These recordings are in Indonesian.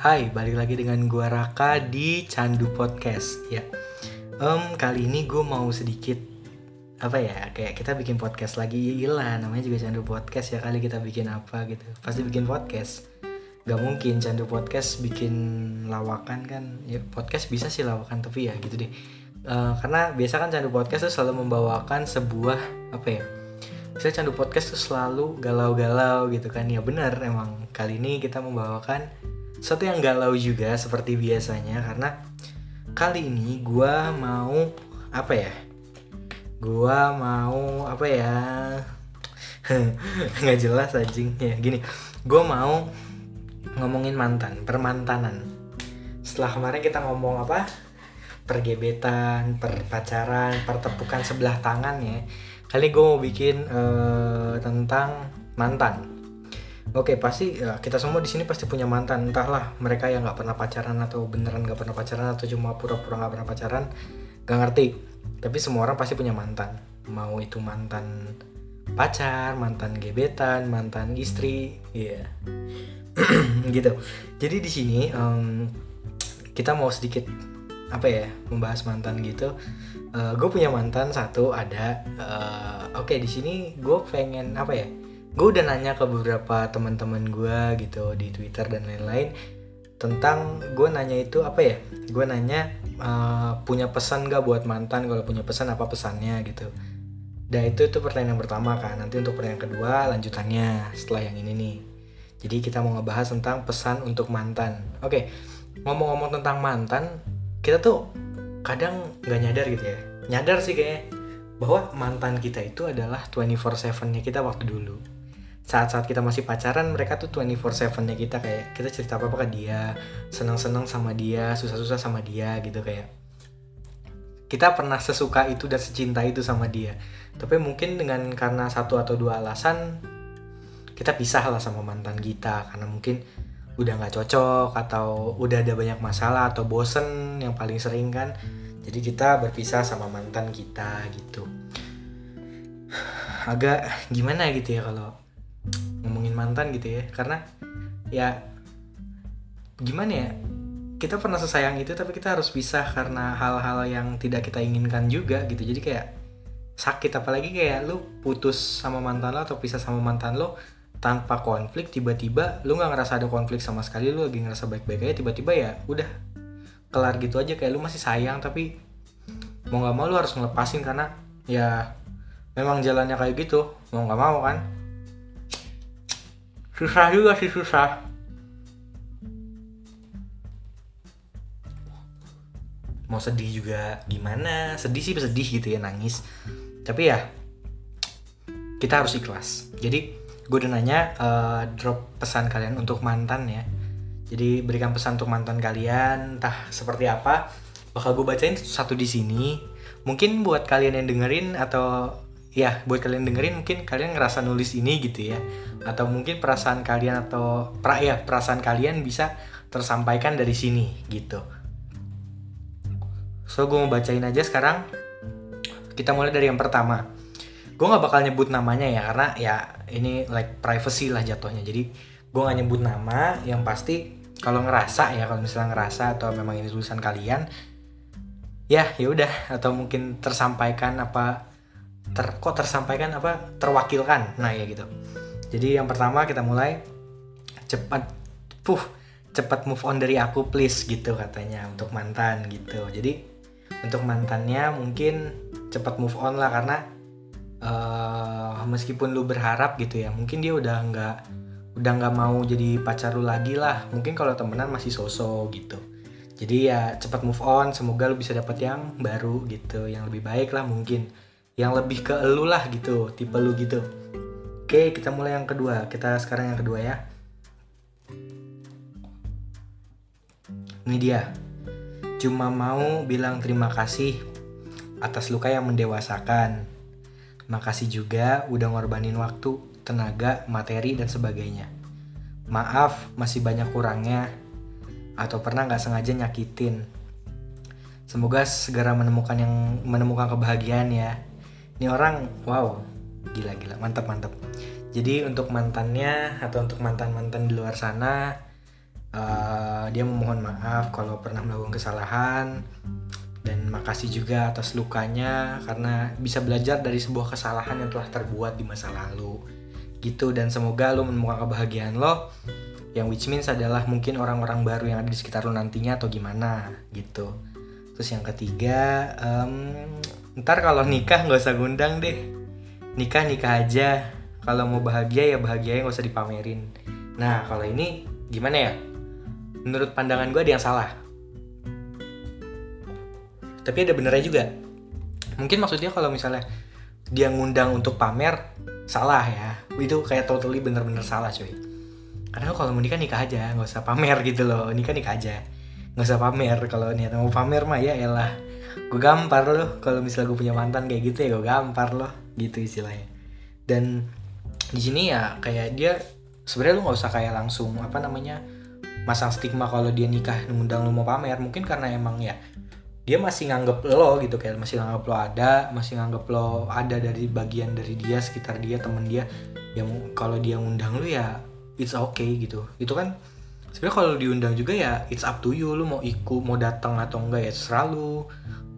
Hai, balik lagi dengan gua Raka di Candu Podcast ya. Em kali ini gue mau sedikit apa ya kayak kita bikin podcast lagi. Gila namanya juga Candu Podcast ya kali kita bikin apa gitu. Pasti bikin podcast. Gak mungkin Candu Podcast bikin lawakan kan. Ya podcast bisa sih lawakan tapi ya gitu deh. Eh, karena biasa kan Candu Podcast tuh selalu membawakan sebuah apa ya saya Candu Podcast tuh selalu galau-galau gitu kan. Ya benar emang. Kali ini kita membawakan sesuatu yang galau juga seperti biasanya karena kali ini gua mau apa ya? Gua mau apa ya? Nggak jelas anjing. Ya gini. Gua mau ngomongin mantan permantanan. Setelah kemarin kita ngomong apa? Pergebetan perpacaran pertepukan sebelah tangan ya. Kali gue mau bikin eh, tentang mantan oke pasti ya, kita semua di sini pasti punya mantan. Entahlah mereka yang nggak pernah pacaran atau beneran nggak pernah pacaran atau cuma pura-pura nggak pernah pacaran gak ngerti. Tapi semua orang pasti punya mantan. Mau itu mantan pacar mantan gebetan mantan istri iya. Gitu. Jadi di sini em, kita mau sedikit apa ya membahas mantan gitu. Gue punya mantan satu ada eh, oke di sini gue pengen apa ya gue udah nanya ke beberapa teman-teman gue gitu di twitter dan lain-lain tentang gue nanya itu apa ya? Gue nanya eh, punya pesan gak buat mantan? Kalau punya pesan apa pesannya gitu? Dan itu itu pertanyaan yang pertama kan. Nanti untuk pertanyaan kedua lanjutannya setelah yang ini nih. Jadi kita mau ngebahas tentang pesan untuk mantan. Oke ngomong-ngomong tentang mantan kita tuh kadang nggak nyadar gitu ya. Nyadar sih kayak bahwa mantan kita itu adalah 24/7 nya kita waktu dulu saat-saat kita masih pacaran mereka tuh 24/7 nya kita kayak kita cerita apa-apa ke dia senang-senang sama dia susah-susah sama dia gitu kayak. Kita pernah sesuka itu dan secinta itu sama dia. Tapi mungkin dengan karena satu atau dua alasan kita pisah lah sama mantan kita karena mungkin udah nggak cocok atau udah ada banyak masalah atau bosen yang paling sering kan. Jadi kita berpisah sama mantan kita gitu. Agak gimana gitu ya kalau ngomongin mantan gitu ya. Karena ya gimana ya kita pernah sesayang itu tapi kita harus pisah karena hal-hal yang tidak kita inginkan juga gitu. Jadi kayak sakit apalagi kayak lu putus sama mantan lo atau pisah sama mantan lo tanpa konflik tiba-tiba lu nggak ngerasa ada konflik sama sekali lu lagi ngerasa baik-baik aja tiba-tiba ya udah kelar gitu aja. Kayak lu masih sayang tapi mau nggak mau lu harus ngelepasin karena ya memang jalannya kayak gitu mau nggak mau kan susah juga sih susah. Mau sedih juga gimana? Sedih sih sedih gitu ya nangis. Tapi ya kita harus ikhlas. Jadi gue udah nanya eh, drop pesan kalian untuk mantan ya. Jadi berikan pesan untuk mantan kalian entah seperti apa bakal gue bacain satu di sini. Mungkin buat kalian yang dengerin atau ya buat kalian dengerin mungkin kalian ngerasa nulis ini gitu ya. Atau mungkin perasaan kalian atau pra ya perasaan kalian bisa tersampaikan dari sini gitu. So gue mau bacain aja sekarang. Kita mulai dari yang pertama. Gue nggak bakal nyebut namanya ya karena ya ini like privacy lah jatuhnya. Jadi gue nggak nyebut nama. Yang pasti kalau ngerasa ya kalau misalnya ngerasa atau memang ini tulisan kalian ya ya udah. Atau mungkin tersampaikan apa ter kok tersampaikan apa terwakilkan. Nah ya gitu. Jadi yang pertama kita mulai cepat puh cepat move on dari aku please gitu katanya untuk mantan gitu. Jadi untuk mantannya mungkin cepat move on lah karena eh, meskipun lu berharap gitu ya mungkin dia udah nggak udah nggak mau jadi pacar lu lagi lah. Mungkin kalau temenan masih sosok gitu. Jadi ya cepat move on semoga lu bisa dapat yang baru gitu yang lebih baik lah mungkin yang lebih ke lu lah gitu tipe lu gitu. Oke kita mulai yang kedua. Kita sekarang yang kedua ya. Ini dia. Cuma mau bilang terima kasih atas luka yang mendewasakan. Makasih juga udah ngorbanin waktu tenaga materi dan sebagainya. Maaf masih banyak kurangnya. Atau pernah nggak sengaja nyakitin? Semoga segera menemukan yang menemukan kebahagiaan ya ini orang wow gila gila mantap mantap. Jadi untuk mantannya atau untuk mantan mantan di luar sana uh, dia memohon maaf kalau pernah melakukan kesalahan. Dan makasih juga atas lukanya karena bisa belajar dari sebuah kesalahan yang telah terbuat di masa lalu. Gitu dan semoga lo menemukan kebahagiaan lo yang which means adalah mungkin orang-orang baru yang ada di sekitar lo nantinya atau gimana gitu. Terus yang ketiga um, ntar kalau nikah nggak usah ngundang deh. Nikah nikah aja. Kalau mau bahagia ya bahagia nggak usah dipamerin. Nah kalau ini gimana ya? Menurut pandangan gue ada yang salah. Tapi ada benernya juga. Mungkin maksudnya kalau misalnya dia ngundang untuk pamer salah ya. Itu kayak totally bener-bener salah cuy. Karena kalau mau nikah nikah aja. Nggak usah pamer gitu loh. Nikah nikah aja. Nggak usah pamer. Kalau niat mau pamer mah ya elah gue gampar loh kalau misalnya gue punya mantan kayak gitu ya gue gampar loh gitu istilahnya. Dan di sini ya kayak dia sebenarnya lu nggak usah kayak langsung apa namanya masang stigma kalau dia nikah ngundang lu mau pamer. Mungkin karena emang ya dia masih nganggep lo gitu kayak masih nganggep lo ada masih nganggep lo ada dari bagian dari dia sekitar dia temen dia. Yang kalau dia ngundang lu ya it's okay gitu. Itu kan sebenarnya kalau diundang juga ya it's up to you. Lu mau ikut mau datang atau enggak ya selalu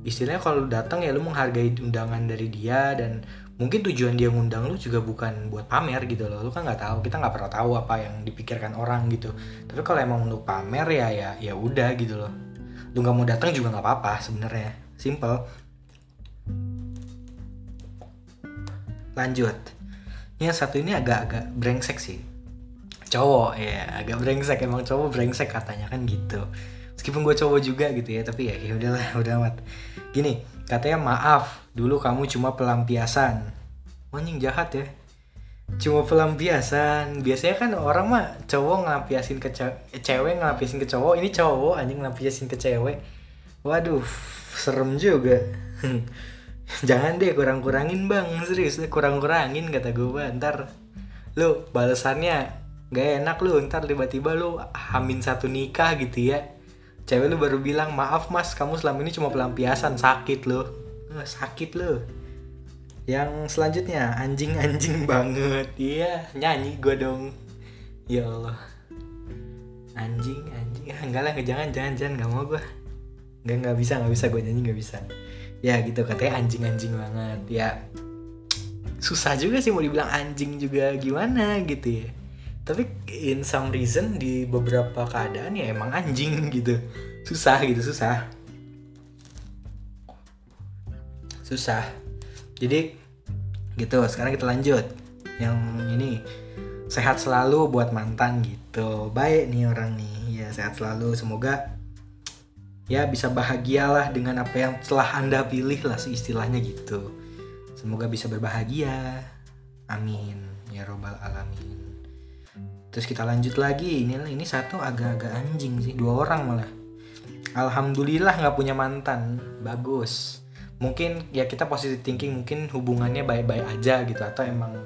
istilahnya kalau datang ya lu menghargai undangan dari dia dan mungkin tujuan dia ngundang lu juga bukan buat pamer gitu loh. Lu kan nggak tahu kita nggak pernah tahu apa yang dipikirkan orang gitu. Tapi kalau emang untuk pamer ya ya ya udah gitu loh. Lu nggak mau datang juga nggak apa-apa sebenarnya. Simple. Lanjut. Yang satu ini agak-agak brengsek sih cowok ya agak brengsek emang cowok brengsek katanya kan gitu. Meskipun gue cowok juga gitu ya tapi ya ya udahlah udah amat. Gini katanya maaf dulu kamu cuma pelampiasan. Anjing jahat ya. Cuma pelampiasan. Biasanya kan orang mah cowok ngelampiasin ke cewek ngelampiasin ke cowok ini cowok anjing ngelampiasin ke cewek. Waduh serem juga. Jangan deh kurang-kurangin bang. Serius kurang-kurangin kata gue ntar lu balasannya gak enak lu ntar tiba-tiba lu hamin satu nikah gitu ya. Cewek lu baru bilang maaf mas kamu selama ini cuma pelampiasan sakit lu. Sakit lu. Yang selanjutnya anjing-anjing banget. Iya nyanyi gue dong. Ya Allah. Anjing anjing ah, enggak lah jangan jangan jangan nggak mau gue nggak nggak bisa nggak bisa gue nyanyi nggak bisa. Ya gitu katanya anjing-anjing banget. Ya susah juga sih mau dibilang anjing juga. Gimana gitu ya tapi in some reason di beberapa keadaan ya emang anjing gitu. Susah gitu susah. Susah. Jadi gitu. Sekarang kita lanjut. Yang ini sehat selalu buat mantan gitu. Baik nih orang nih. Ya sehat selalu. Semoga ya bisa bahagialah dengan apa yang telah anda pilih lah istilahnya gitu. Semoga bisa berbahagia. Amin. Ya robbal alamin terus kita lanjut lagi. Ini ini satu agak-agak anjing sih. Dua orang malah. Alhamdulillah nggak punya mantan. Bagus. Mungkin ya kita positive thinking mungkin hubungannya baik-baik aja gitu. Atau emang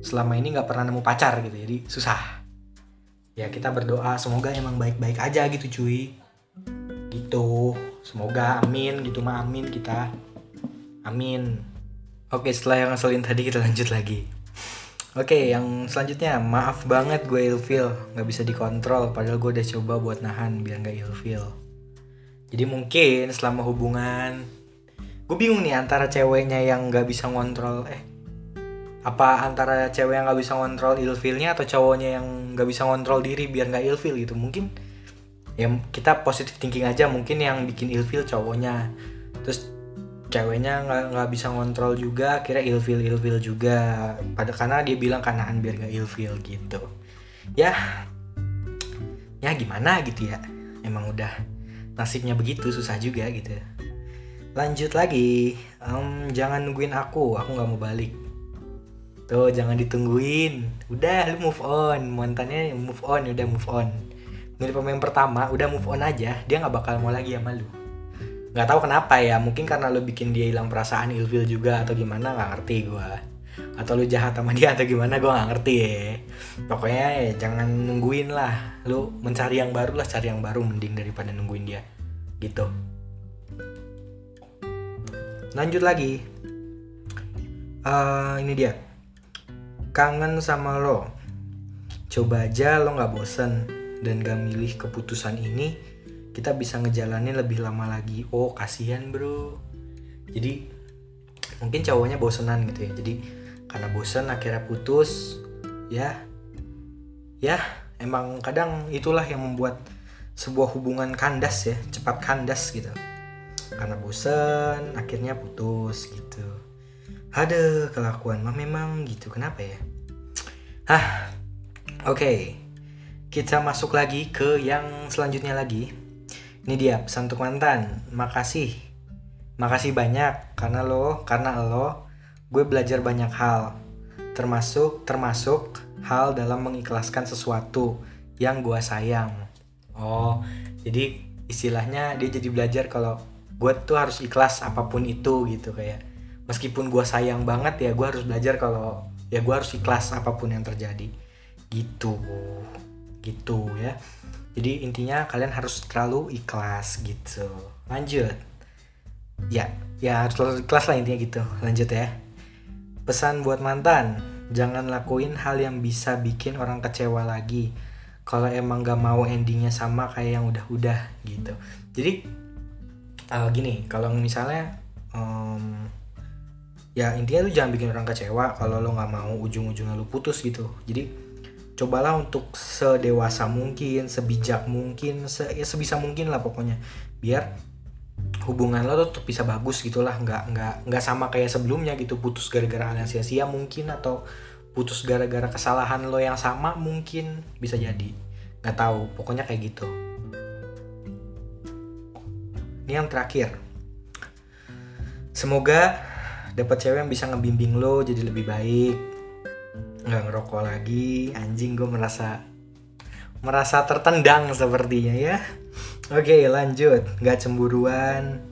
selama ini nggak pernah nemu pacar gitu. Jadi susah. Ya kita berdoa semoga emang baik-baik aja gitu cuy. Gitu. Semoga amin gitu mah amin kita. Amin. Oke setelah yang ngeselin tadi kita lanjut lagi Oke, okay, yang selanjutnya maaf banget gue ilfeel, nggak bisa dikontrol. Padahal gue udah coba buat nahan biar nggak ilfeel. Jadi mungkin selama hubungan, gue bingung nih antara ceweknya yang nggak bisa ngontrol, eh apa antara cewek yang nggak bisa ngontrol ilfeelnya atau cowoknya yang nggak bisa ngontrol diri biar nggak ilfeel gitu. Mungkin ya kita positive thinking aja. Mungkin yang bikin ilfeel cowoknya. Terus ceweknya nggak nggak bisa ngontrol juga kira ilfil ilfil juga. Pada karena dia bilang kanaan biar nggak ilfil gitu. Ya ya gimana gitu ya. Emang udah nasibnya begitu susah juga gitu. Lanjut lagi. Um, jangan nungguin aku aku nggak mau balik. Tuh jangan ditungguin. Udah lu move on. Mantannya move on udah move on. Mirip pemain pertama udah move on aja. Dia nggak bakal mau lagi sama lu nggak tahu kenapa ya mungkin karena lu bikin dia hilang perasaan ilfil juga atau gimana nggak ngerti gue atau lu jahat sama dia atau gimana gue nggak ngerti ya. Pokoknya ya jangan nungguin lah. Lu mencari yang baru lah cari yang baru mending daripada nungguin dia. Gitu. Lanjut lagi. Uh, ini dia. Kangen sama lo. Coba aja lo nggak bosen dan gak milih keputusan ini kita bisa ngejalanin lebih lama lagi. Oh kasihan bro. Jadi mungkin cowoknya bosenan gitu ya. Jadi karena bosen akhirnya putus. Ya ya emang kadang itulah yang membuat sebuah hubungan kandas ya cepat kandas gitu. Karena bosen akhirnya putus gitu. Ada kelakuan mah memang gitu. Kenapa ya? Hah oke. Okay. kita masuk lagi ke yang selanjutnya lagi ini dia pesan untuk mantan. Makasih. Makasih banyak karena lo karena lo gue belajar banyak hal. Termasuk termasuk hal dalam mengikhlaskan sesuatu yang gue sayang. Oh jadi istilahnya dia jadi belajar kalau gue tuh harus ikhlas apa pun itu gitu kayak meskipun gue sayang banget ya gue harus belajar kalau ya gue harus ikhlas apa pun yang terjadi. Gitu. Gitu ya jadi intinya kalian harus terlalu ikhlas gitu. Lanjut. Ya ya harus terlalu ikhlas lah intinya gitu. Lanjut ya. Pesan buat mantan jangan lakuin hal yang bisa bikin orang kecewa lagi. Kalau emang gak mau endingnya sama kayak yang udah-udah gitu. Jadi uh, gini kalau misalnya um, ya intinya lu jangan bikin orang kecewa kalau lo nggak mau ujung-ujungnya lu putus gitu. Jadi cobalah untuk sedewasa mungkin sebijak mungkin se ya sebisa mungkin lah pokoknya. Biar hubungan lo tuh bisa bagus gitulah nggak nggak nggak sama kayak sebelumnya gitu. Putus gara-gara hal yang sia-sia mungkin atau putus gara-gara kesalahan lo yang sama mungkin bisa jadi. Nggak tahu pokoknya kayak gitu. Ini yang terakhir. Semoga dapat cewek yang bisa ngebimbing lo jadi lebih baik nggak ngerokok lagi. Anjing gue merasa merasa tertendang sepertinya ya. Oke lanjut. Nggak cemburuan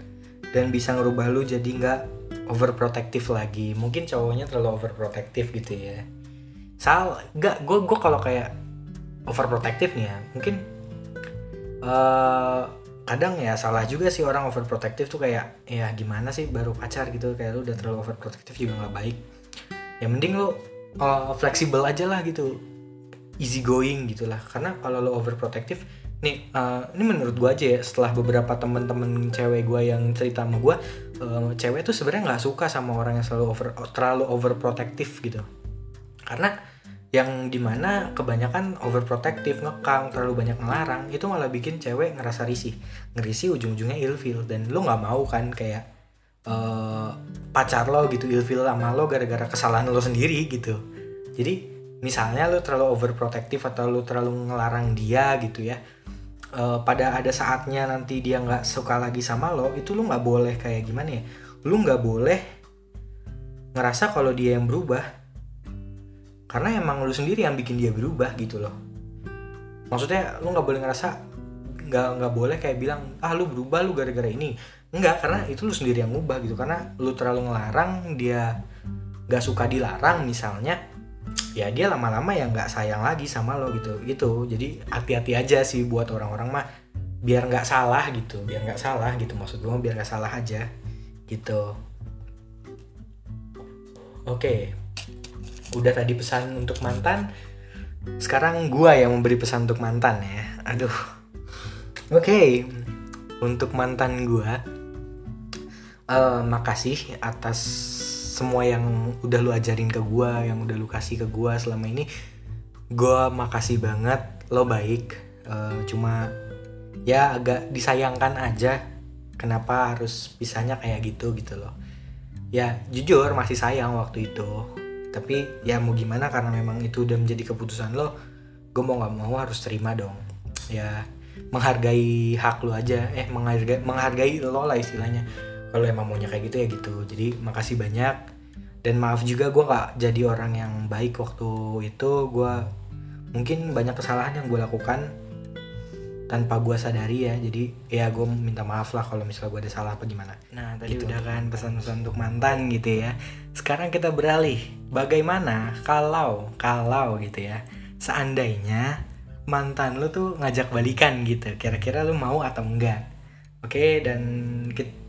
dan bisa ngerubah lo jadi nggak overprotective lagi. Mungkin cowoknya terlalu overprotective gitu ya. Sal nggak gue gue kalau kayak overprotective nih ya mungkin uh, kadang ya salah juga sih orang overprotective tuh kayak ya gimana sih baru pacar gitu kayak lu udah terlalu overprotective juga nggak baik. Ya mending lu uh, fleksibel aja lah gitu. Easy going gitulah karena kalau lo overprotective nih uh, ini menurut gue aja ya setelah beberapa temen-temen cewek gue yang cerita sama gue uh, cewek tuh sebenarnya nggak suka sama orang yang selalu over terlalu overprotective gitu. Karena yang di mana kebanyakan overprotective ngekang terlalu banyak ngelarang itu malah bikin cewek ngerasa risih. Ngerisi ujung-ujungnya ilfil dan lo nggak mau kan kayak uh, pacar lo gitu ilfil sama lo gara-gara kesalahan lo sendiri gitu. Jadi misalnya lo terlalu overprotective atau lo terlalu ngelarang dia gitu ya uh, pada ada saatnya nanti dia nggak suka lagi sama lo itu lo nggak boleh kayak gimana ya? Lo nggak boleh ngerasa kalau dia yang berubah. Karena emang lu sendiri yang bikin dia berubah gitu loh. Maksudnya lu nggak boleh ngerasa nggak nggak boleh kayak bilang ah lu berubah lu gara-gara ini enggak karena itu lu sendiri yang ngubah gitu. Karena lu terlalu ngelarang dia nggak suka dilarang misalnya ya dia lama-lama ya nggak sayang lagi sama lo gitu. Gitu. Jadi hati-hati aja sih buat orang-orang mah biar nggak salah gitu biar nggak salah gitu. Maksud gue biar nggak salah aja gitu. Oke. Udah tadi pesan untuk mantan sekarang gua yang memberi pesan untuk mantan ya. Aduh. Oke. Okay. untuk mantan gua uh, makasih atas semua yang udah lu ajarin ke gua yang udah lu kasih ke gua selama ini. Gua makasih banget lo baik. Uh, cuma ya agak disayangkan aja kenapa harus pisahnya kayak gitu gitu loh. Ya jujur masih sayang waktu itu. Tapi ya mau gimana karena memang itu udah menjadi keputusan lo gue mau nggak mau harus terima dong. Ya menghargai hak lo aja. Eh menghargai menghargai lo lah istilahnya kalau emang maunya kayak gitu ya gitu. Jadi makasih banyak. Dan maaf juga gue nggak jadi orang yang baik waktu itu. Gue mungkin banyak kesalahan yang gue lakukan tanpa gue sadari ya. Jadi ya gue minta maaf lah kalau misalnya gue ada salah apa gimana. Nah tadi gitu. udah kan pesan-pesan untuk mantan gitu ya. Sekarang kita beralih. Bagaimana kalau kalau gitu ya seandainya mantan lu tuh ngajak balikan gitu. Kira-kira lu mau atau enggak? Oke dan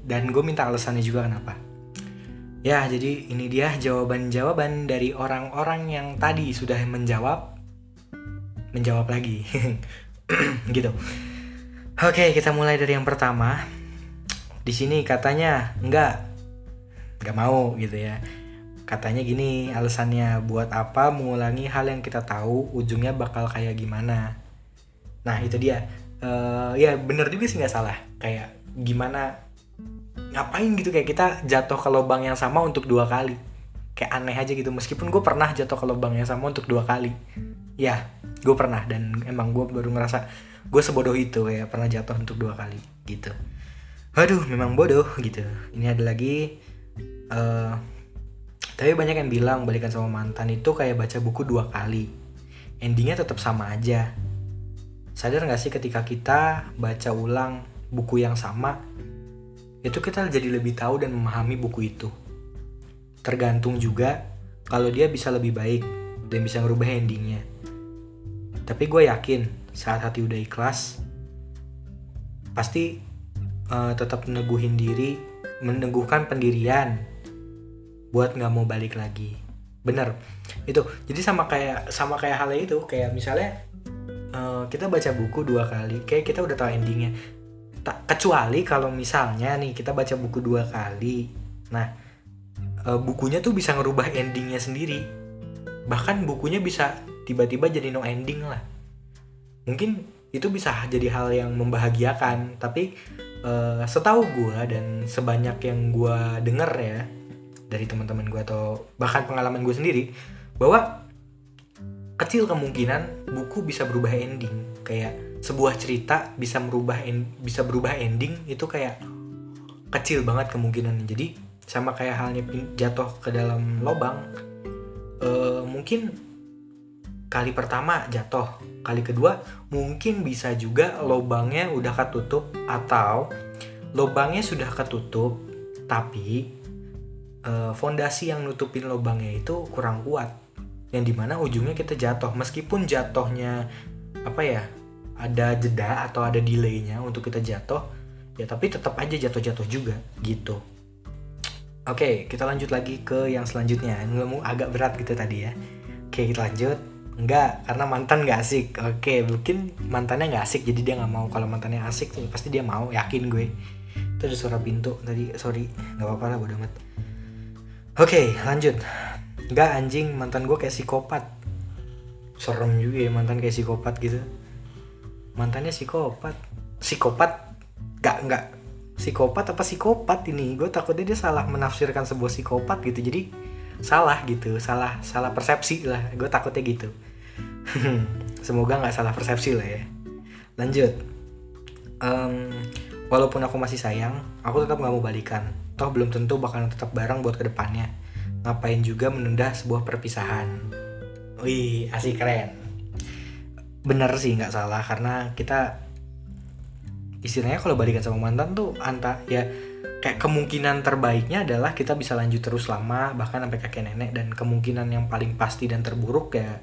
dan gue minta alasannya juga kenapa. Ya jadi ini dia jawaban-jawaban dari orang-orang yang tadi sudah menjawab menjawab lagi. Gitu. Oke kita mulai dari yang pertama. Di sini katanya enggak nggak mau gitu ya. Katanya gini alasannya buat apa mengulangi hal yang kita tahu ujungnya bakal kayak gimana? Nah itu dia. Uh, ya bener juga sih nggak salah. Kayak gimana ngapain gitu? Kayak kita jatuh ke lubang yang sama untuk dua kali. Kayak aneh aja gitu. Meskipun gue pernah jatuh ke lubang yang sama untuk dua kali. Ya gue pernah. Dan emang gue baru ngerasa gue sebodoh itu ya pernah jatuh untuk dua kali gitu. Aduh memang bodoh gitu. Ini ada lagi uh, tapi banyak yang bilang balikan sama mantan itu kayak baca buku dua kali. Endingnya tetap sama aja. Sadar gak sih ketika kita baca ulang buku yang sama itu kita jadi lebih tahu dan memahami buku itu. Tergantung juga kalau dia bisa lebih baik dan bisa merubah endingnya. Tapi gue yakin saat hati udah ikhlas pasti uh, tetap neguhin diri meneguhkan pendirian buat nggak mau balik lagi. Bener. Itu. Jadi sama kayak sama kayak hal itu kayak misalnya uh, kita baca buku dua kali kayak kita udah tahu endingnya tak kecuali kalau misalnya nih kita baca buku dua kali. Nah uh, bukunya tuh bisa ngerubah endingnya sendiri. Bahkan bukunya bisa tiba-tiba jadi no ending lah. Mungkin itu bisa jadi hal yang membahagiakan tapi uh, setahu gue dan sebanyak yang gue denger ya dari teman-teman gue atau bahkan pengalaman gue sendiri bahwa kecil kemungkinan buku bisa berubah ending. Kayak sebuah cerita bisa merubah en bisa berubah ending itu kayak kecil banget kemungkinan jadi sama kayak halnya jatuh ke dalam lubang uh, mungkin kali pertama jatuh kali kedua mungkin bisa juga lubangnya udah ketutup atau lubangnya sudah ketutup tapi uh, fondasi yang nutupin lubangnya itu kurang kuat yang di mana ujungnya kita jatuh. Meskipun jatuhnya apa ya ada jeda atau ada delaynya untuk kita jatuh ya tapi tetap aja jatuh-jatuh juga gitu oke kita lanjut lagi ke yang selanjutnya ilmu agak berat gitu tadi ya oke kita lanjut Enggak, karena mantan gak asik. Oke, mungkin mantannya gak asik, jadi dia gak mau. Kalau mantannya asik, pasti dia mau, yakin gue. Itu ada suara pintu tadi, sorry, gak apa-apa lah, bodo amat. Oke, lanjut. Enggak anjing, mantan gue kayak psikopat. Serem juga ya mantan kayak psikopat gitu. Mantannya psikopat. Psikopat? Gak, enggak. Psikopat apa psikopat ini? Gue takutnya dia salah menafsirkan sebuah psikopat gitu. Jadi salah gitu, salah salah persepsi lah. Gue takutnya gitu. Semoga nggak salah persepsi lah ya. Lanjut. Um, walaupun aku masih sayang, aku tetap nggak mau balikan toh belum tentu bakalan tetap bareng buat ke depannya. Ngapain juga menunda sebuah perpisahan. Wih, asik keren. Bener sih nggak salah. Karena kita istilahnya kalau balikan sama mantan tuh anta ya kayak kemungkinan terbaiknya adalah kita bisa lanjut terus lama bahkan sampai kakek nenek. Dan kemungkinan yang paling pasti dan terburuk ya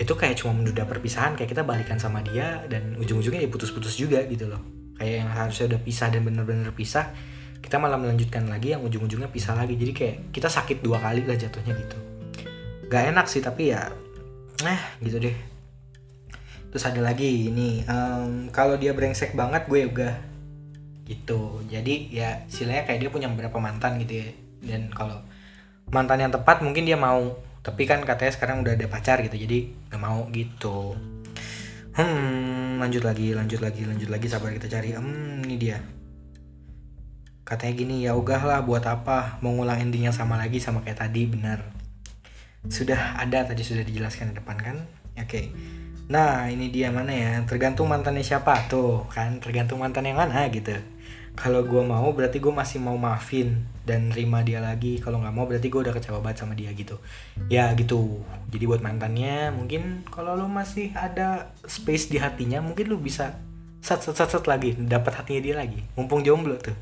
itu kayak cuma menunda perpisahan kayak kita balikan sama dia dan ujung-ujungnya ya putus-putus juga gitu loh. Kayak yang harusnya udah pisah dan bener-bener pisah kita malah melanjutkan lagi yang ujung-ujungnya pisah lagi. Jadi kayak kita sakit dua kali lah jatuhnya gitu. Gak enak sih tapi ya eh gitu deh terus ada lagi ini um, kalau dia brengsek banget gue juga gitu. Jadi ya istilahnya kayak dia punya beberapa mantan gitu ya. Dan kalau mantan yang tepat mungkin dia mau. Tapi kan katanya sekarang udah ada pacar gitu jadi gak mau gitu. Hmm lanjut lagi lanjut lagi lanjut lagi. Sabar kita cari. Hmm ini dia. Katanya gini ya lah buat apa? Mau ngulang endingnya sama lagi sama kayak tadi. Benar. Sudah ada tadi sudah dijelaskan di depan kan? Oke. okay. Nah ini dia mana ya? Tergantung mantannya siapa. Tuh kan? Tergantung mantan yang mana gitu. Kalau gue mau berarti gue masih mau maafin dan terima dia lagi. Kalau nggak mau berarti gue udah kecewa banget sama dia gitu. Ya gitu. Jadi buat mantannya mungkin kalau lo masih ada space di hatinya mungkin lo bisa sat sat sat, sat lagi dapat hatinya dia lagi. Mumpung jomblo tuh.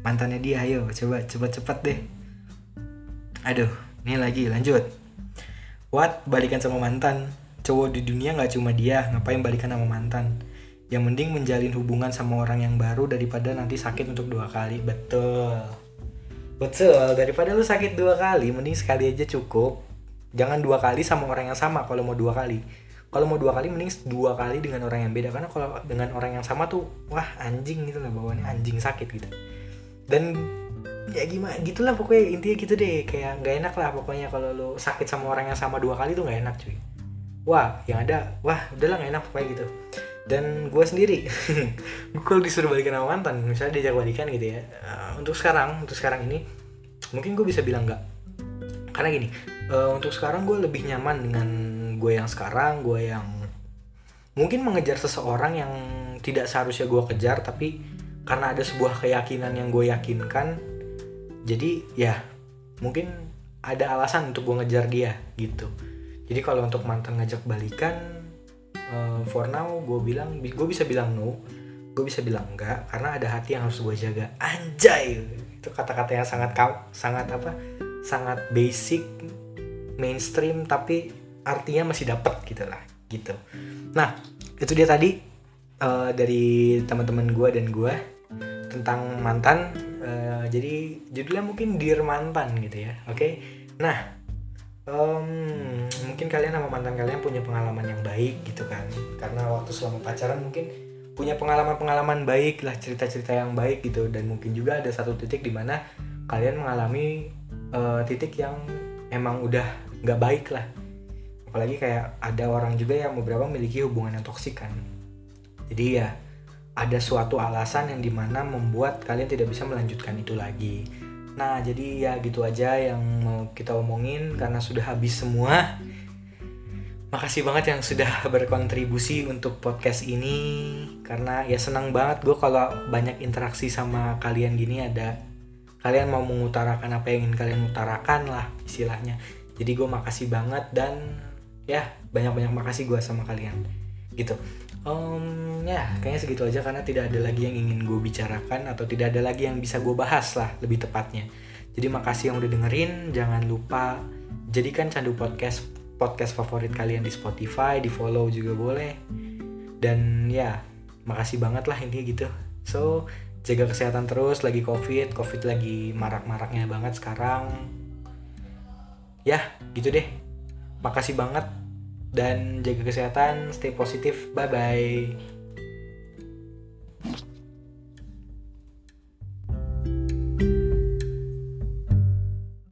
Mantannya dia ayo coba coba cepat deh. Aduh ini lagi lanjut. What? Balikan sama mantan cowok di dunia nggak cuma dia ngapain balikan sama mantan? Yang mending menjalin hubungan sama orang yang baru daripada nanti sakit untuk dua kali. Betul. Betul. Daripada lu sakit dua kali mending sekali aja cukup. Jangan dua kali sama orang yang sama kalau mau dua kali. Kalau mau dua kali mending dua kali dengan orang yang beda. Karena kalau dengan orang yang sama tuh wah anjing gitu lah bawaannya. Anjing sakit gitu. Dan ya gimana gitulah pokoknya. Intinya gitu deh. Kayak nggak enak lah pokoknya kalau lo sakit sama orang yang sama dua kali tuh nggak enak cuy wah yang ada. Wah udahlah nggak enak pokoknya gitu. Dan gue sendiri gue kalau disuruh balikan sama mantan misalnya diajak balikan gitu ya uh, untuk sekarang untuk sekarang ini mungkin gue bisa bilang enggak karena gini uh, untuk sekarang gue lebih nyaman dengan gue yang sekarang gue yang mungkin mengejar seseorang yang tidak seharusnya gue kejar tapi karena ada sebuah keyakinan yang gue yakinkan jadi ya mungkin ada alasan untuk gue ngejar dia gitu jadi kalau untuk mantan ngajak balikan uh, for now gue bilang gue bisa bilang no gue bisa bilang enggak karena ada hati yang harus gue jaga. Anjay! Itu kata-kata yang sangat sangat apa sangat basic mainstream tapi artinya masih dapet gitu lah gitu. Nah itu dia tadi uh, dari teman-teman gue dan gue tentang mantan. Uh, jadi judulnya mungkin dear mantan gitu ya oke? Okay? nah um, mungkin kalian sama mantan kalian punya pengalaman yang baik gitu kan. Karena waktu selama pacaran mungkin punya pengalaman-pengalaman baik lah cerita-cerita yang baik gitu. Dan mungkin juga ada satu titik di mana kalian mengalami uh, titik yang emang udah nggak baik lah. Apalagi kayak ada orang juga yang beberapa memiliki hubungan yang toksik kan. Jadi ya ada suatu alasan yang di mana membuat kalian tidak bisa melanjutkan itu lagi Nah, jadi ya gitu aja yang mau kita omongin karena sudah habis semua. Makasih banget yang sudah berkontribusi untuk podcast ini karena ya senang banget gue kalau banyak interaksi sama kalian gini ada kalian mau mengutarakan apa yang ingin kalian utarakan lah istilahnya. Jadi gue makasih banget dan ya banyak-banyak makasih gue sama kalian gitu. Um, ya kayaknya segitu aja karena tidak ada lagi yang ingin gue bicarakan atau tidak ada lagi yang bisa gue bahas lah lebih tepatnya. Jadi makasih yang udah dengerin jangan lupa jadikan candu podcast podcast favorit kalian di Spotify di follow juga boleh. Dan ya makasih banget lah intinya gitu. So jaga kesehatan terus lagi covid covid lagi marak-maraknya banget sekarang. Ya gitu deh. Makasih banget dan jaga kesehatan, stay positif. Bye bye.